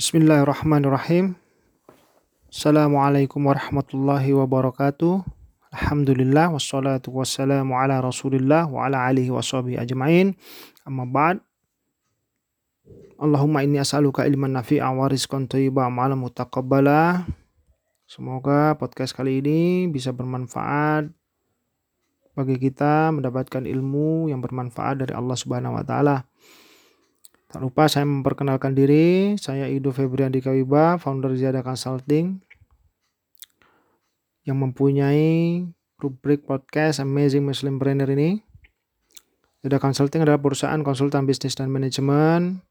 Bismillahirrahmanirrahim. Assalamualaikum warahmatullahi wabarakatuh. Alhamdulillah wassalatu wassalamu ala Rasulillah wa ala alihi washabihi ajmain. Amma ba'd. Allahumma inni as'aluka ilman nafi'a wa rizqan thayyiba amalan mutaqabbala. Semoga podcast kali ini bisa bermanfaat bagi kita mendapatkan ilmu yang bermanfaat dari Allah Subhanahu wa taala. Tak lupa saya memperkenalkan diri, saya Ido Febrian Dikawiba, founder Ziada Consulting yang mempunyai rubrik podcast Amazing Muslim Brainer ini. Ziada Consulting adalah perusahaan konsultan bisnis dan manajemen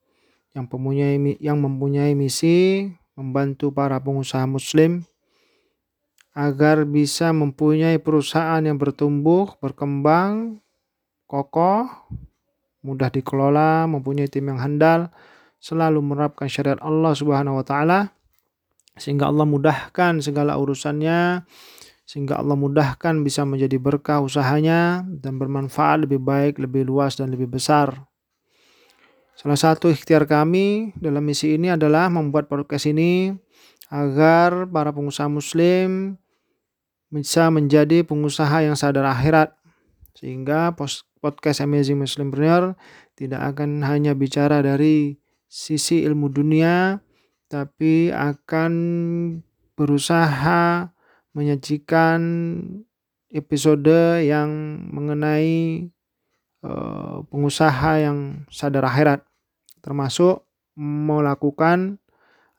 yang mempunyai yang mempunyai misi membantu para pengusaha muslim agar bisa mempunyai perusahaan yang bertumbuh, berkembang, kokoh, mudah dikelola, mempunyai tim yang handal, selalu menerapkan syariat Allah Subhanahu wa taala sehingga Allah mudahkan segala urusannya sehingga Allah mudahkan bisa menjadi berkah usahanya dan bermanfaat lebih baik, lebih luas dan lebih besar. Salah satu ikhtiar kami dalam misi ini adalah membuat podcast ini agar para pengusaha muslim bisa menjadi pengusaha yang sadar akhirat sehingga podcast Amazing Muslimpreneur tidak akan hanya bicara dari sisi ilmu dunia tapi akan berusaha menyajikan episode yang mengenai uh, pengusaha yang sadar akhirat termasuk melakukan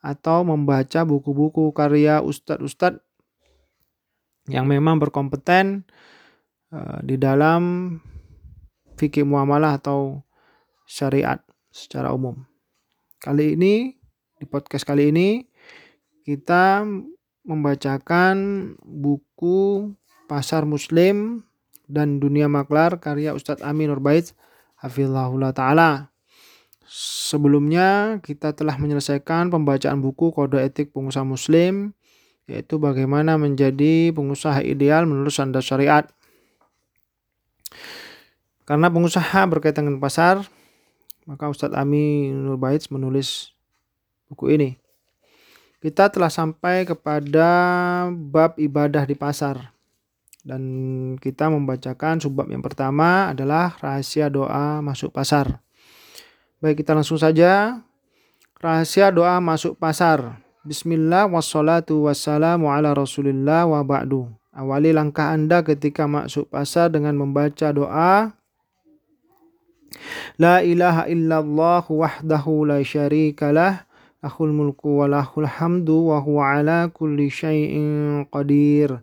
atau membaca buku-buku karya ustadz-ustadz yang memang berkompeten uh, di dalam fikih muamalah atau syariat secara umum. Kali ini di podcast kali ini kita membacakan buku Pasar Muslim dan Dunia Maklar karya Ustadz Amin Nurbait Hafizahullah Ta'ala. Sebelumnya kita telah menyelesaikan pembacaan buku Kode Etik Pengusaha Muslim yaitu bagaimana menjadi pengusaha ideal menurut standar syariat. Karena pengusaha berkaitan dengan pasar, maka Ustadz Ami Nur Baitz menulis buku ini. Kita telah sampai kepada bab ibadah di pasar. Dan kita membacakan subbab yang pertama adalah rahasia doa masuk pasar. Baik, kita langsung saja. Rahasia doa masuk pasar. Bismillah wassalatu wassalamu ala rasulillah wa ba'du. Awali langkah Anda ketika masuk pasar dengan membaca doa La ilaha illallah wahdahu la syarikalah lahul mulku wa lahul hamdu wa huwa ala kulli syai'in qadir.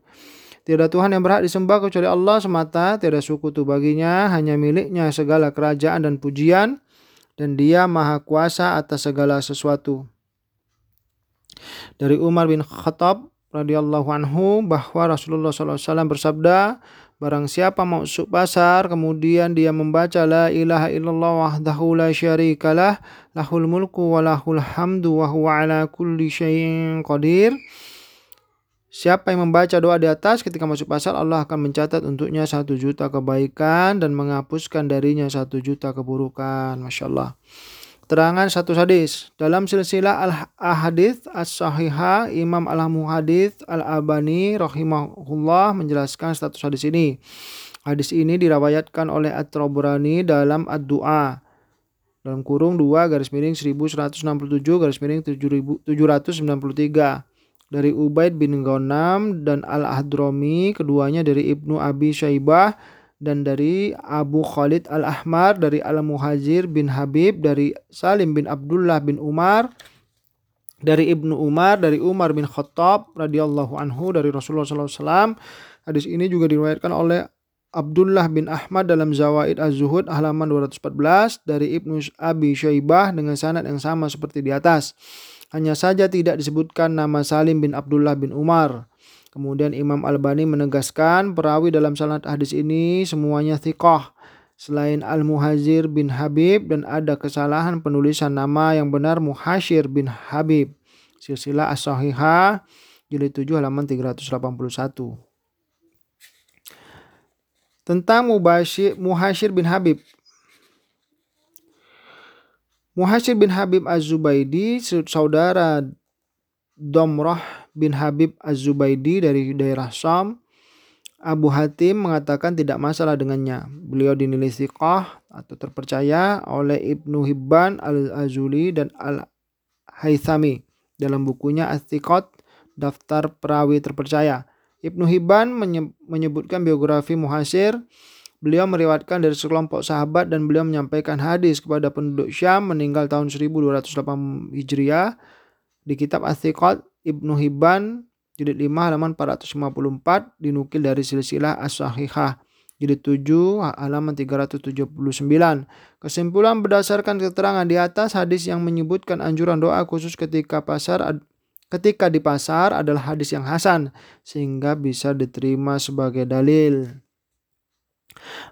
Tiada Tuhan yang berhak disembah kecuali Allah semata, tiada sukutu baginya, hanya miliknya segala kerajaan dan pujian, dan dia maha kuasa atas segala sesuatu. Dari Umar bin Khattab radhiyallahu anhu bahwa Rasulullah SAW bersabda, Barang siapa masuk pasar kemudian dia membaca la ilaha illallah wahdahu la syarikalah lahul mulku wa lahul hamdu wa huwa ala kulli syai'in qadir. Siapa yang membaca doa di atas ketika masuk pasar Allah akan mencatat untuknya satu juta kebaikan dan menghapuskan darinya satu juta keburukan. Masya Allah. Terangan satu hadis. Dalam silsilah al-ahadith as-sahihah, Imam al-muhadith al-abani rahimahullah menjelaskan status hadis ini. Hadis ini dirawayatkan oleh At-Tabrani dalam Ad-Du'a. Dalam kurung 2 garis miring 1167 garis miring 793. Dari Ubaid bin Ghanam dan Al-Hadromi, keduanya dari Ibnu Abi Syaibah dan dari Abu Khalid Al-Ahmar dari Al-Muhajir bin Habib dari Salim bin Abdullah bin Umar dari Ibnu Umar dari Umar bin Khattab radhiyallahu anhu dari Rasulullah SAW hadis ini juga diriwayatkan oleh Abdullah bin Ahmad dalam Zawaid Az-Zuhud halaman 214 dari Ibnu Abi Syaibah dengan sanad yang sama seperti di atas. Hanya saja tidak disebutkan nama Salim bin Abdullah bin Umar. Kemudian Imam Al-Bani menegaskan perawi dalam sanad hadis ini semuanya thiqah selain Al-Muhajir bin Habib dan ada kesalahan penulisan nama yang benar Muhashir bin Habib. Silsilah As-Sahihah jilid 7 halaman 381. Tentang Mubashir, Muhashir bin Habib. Muhasir bin Habib Az-Zubaidi, saudara Domroh bin Habib Az-Zubaidi dari daerah Syam, Abu Hatim mengatakan tidak masalah dengannya. Beliau dinilai siqah atau terpercaya oleh Ibnu Hibban Al-Azuli dan Al-Haythami dalam bukunya Astiqot Daftar Perawi Terpercaya. Ibnu Hibban menyebutkan biografi Muhasir. Beliau meriwayatkan dari sekelompok sahabat dan beliau menyampaikan hadis kepada penduduk Syam meninggal tahun 1208 Hijriah di kitab Astiqot Ibnu Hibban jilid 5 halaman 454 dinukil dari silsilah as-sahihah jilid 7 halaman 379. Kesimpulan berdasarkan keterangan di atas hadis yang menyebutkan anjuran doa khusus ketika pasar ketika di pasar adalah hadis yang hasan sehingga bisa diterima sebagai dalil.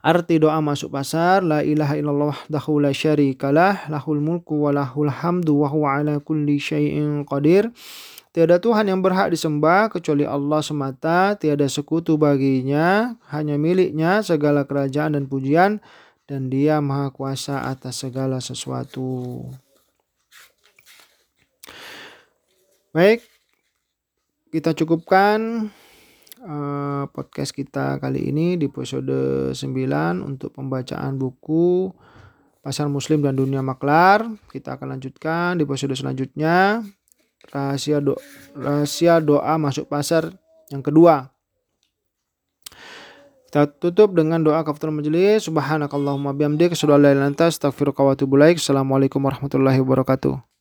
Arti doa masuk pasar La ilaha illallah wahdahu la syarikalah Lahul mulku wa lahul hamdu wa huwa ala kulli syai'in qadir Tiada Tuhan yang berhak disembah kecuali Allah semata, tiada sekutu baginya, hanya miliknya segala kerajaan dan pujian, dan dia maha kuasa atas segala sesuatu. Baik, kita cukupkan uh, podcast kita kali ini di episode 9 untuk pembacaan buku Pasar Muslim dan Dunia Maklar. Kita akan lanjutkan di episode selanjutnya rahasia doa, rahasia doa masuk pasar yang kedua. Kita tutup dengan doa kafaratul majelis. Subhanakallahumma bihamdik, illa anta, astaghfiruka wa atubu. Assalamualaikum warahmatullahi wabarakatuh.